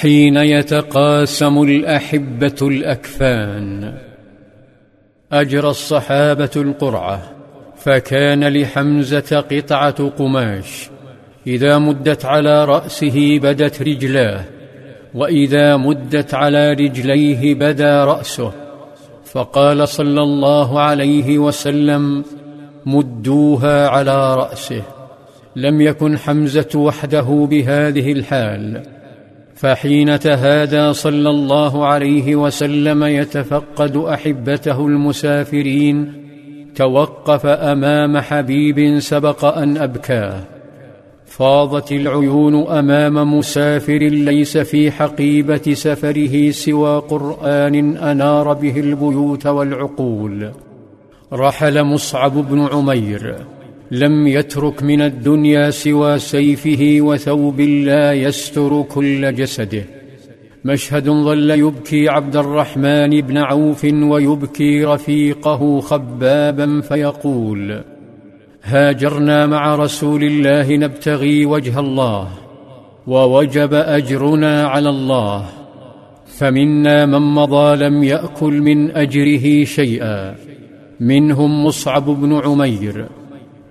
حين يتقاسم الأحبة الأكفان. أجرى الصحابة القرعة فكان لحمزة قطعة قماش. إذا مدت على رأسه بدت رجلاه وإذا مدت على رجليه بدا رأسه. فقال صلى الله عليه وسلم مدوها على رأسه. لم يكن حمزة وحده بهذه الحال. فحين تهادى صلى الله عليه وسلم يتفقد أحبته المسافرين توقف أمام حبيب سبق أن ابكاه فاضت العيون أمام مسافر ليس في حقيبة سفره سوى قرآن أنار به البيوت والعقول. رحل مصعب بن عمير. لم يترك من الدنيا سوى سيفه وثوب لا يستر كل جسده. مشهد ظل يبكي عبد الرحمن بن عوف ويبكي رفيقه خبابا فيقول هاجرنا مع رسول الله نبتغي وجه الله ووجب أجرنا على الله فمنا من مضى لم يأكل من أجره شيئا منهم مصعب بن عمير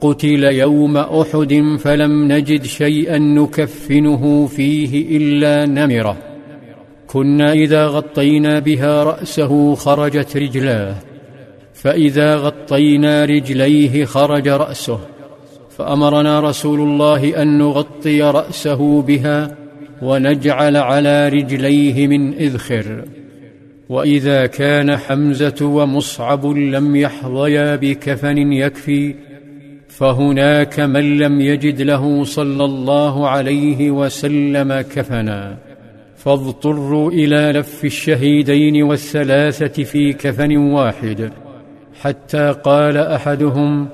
قتل يوم أحد فلم نجد شيئا نكفنه فيه إلا نمرة. كنا إذا غطينا بها رأسه خرجت رجلاه فإذا غطينا رجليه خرج رأسه فأمرنا رسول الله أن نغطي رأسه بها ونجعل على رجليه من إذخر. وإذا كان حمزة ومصعب لم يحظيا بكفن يكفي فهناك من لم يجد له صلى الله عليه وسلم كفنا. فاضطروا إلى لف الشهيدين والثلاثة في كفن واحد. حتى قال أحدهم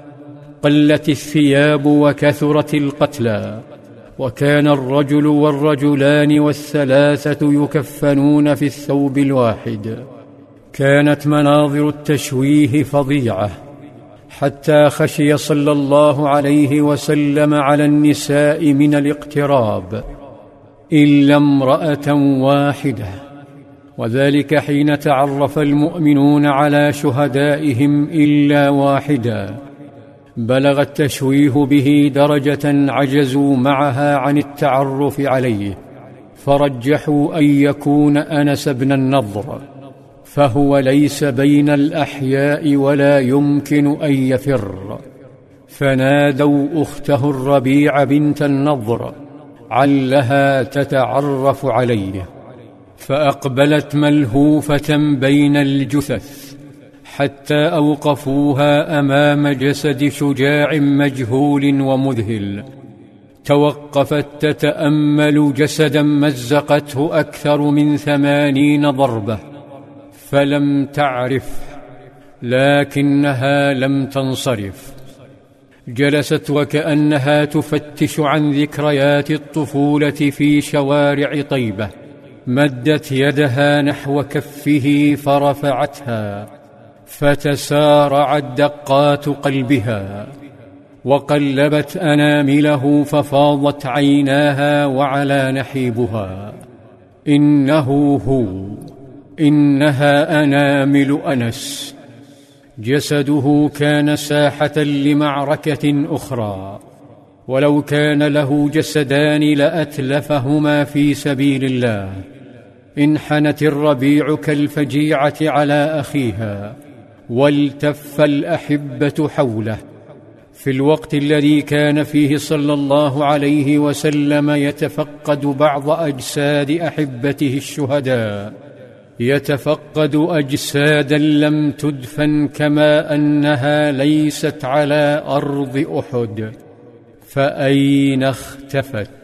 قلت الثياب وكثرت القتلى. وكان الرجل والرجلان والثلاثة يكفنون في الثوب الواحد. كانت مناظر التشويه فظيعة. حتى خشي صلى الله عليه وسلم على النساء من الاقتراب إلا امرأة واحدة. وذلك حين تعرف المؤمنون على شهدائهم إلا واحدا. بلغ التشويه به درجة عجزوا معها عن التعرف عليه. فرجحوا أن يكون أنس بن النضر. فهو ليس بين الأحياء ولا يمكن أن يفر. فنادوا أخته الربيع بنت النضر علها تتعرف عليه فأقبلت ملهوفة بين الجثث حتى أوقفوها أمام جسد شجاع مجهول ومذهل. توقفت تتأمل جسدا مزقته أكثر من ثمانين ضربة. فلم تعرف لكنها لم تنصرف. جلست وكأنها تفتش عن ذكريات الطفولة في شوارع طيبة. مدت يدها نحو كفه فرفعتها فتسارعت دقات قلبها. وقلبت أنامله ففاضت عيناها وعلى نحيبها. إنه هو. إنها أنامل أنس. جسده كان ساحة لمعركة أخرى. ولو كان له جسدان لأتلفهما في سبيل الله. انحنت الربيع كالفجيعة على أخيها. والتف الأحبة حوله. في الوقت الذي كان فيه صلى الله عليه وسلم يتفقد بعض أجساد أحبته الشهداء. يتفقد أجسادا لم تدفن كما أنها ليست على أرض أحد فأين اختفت؟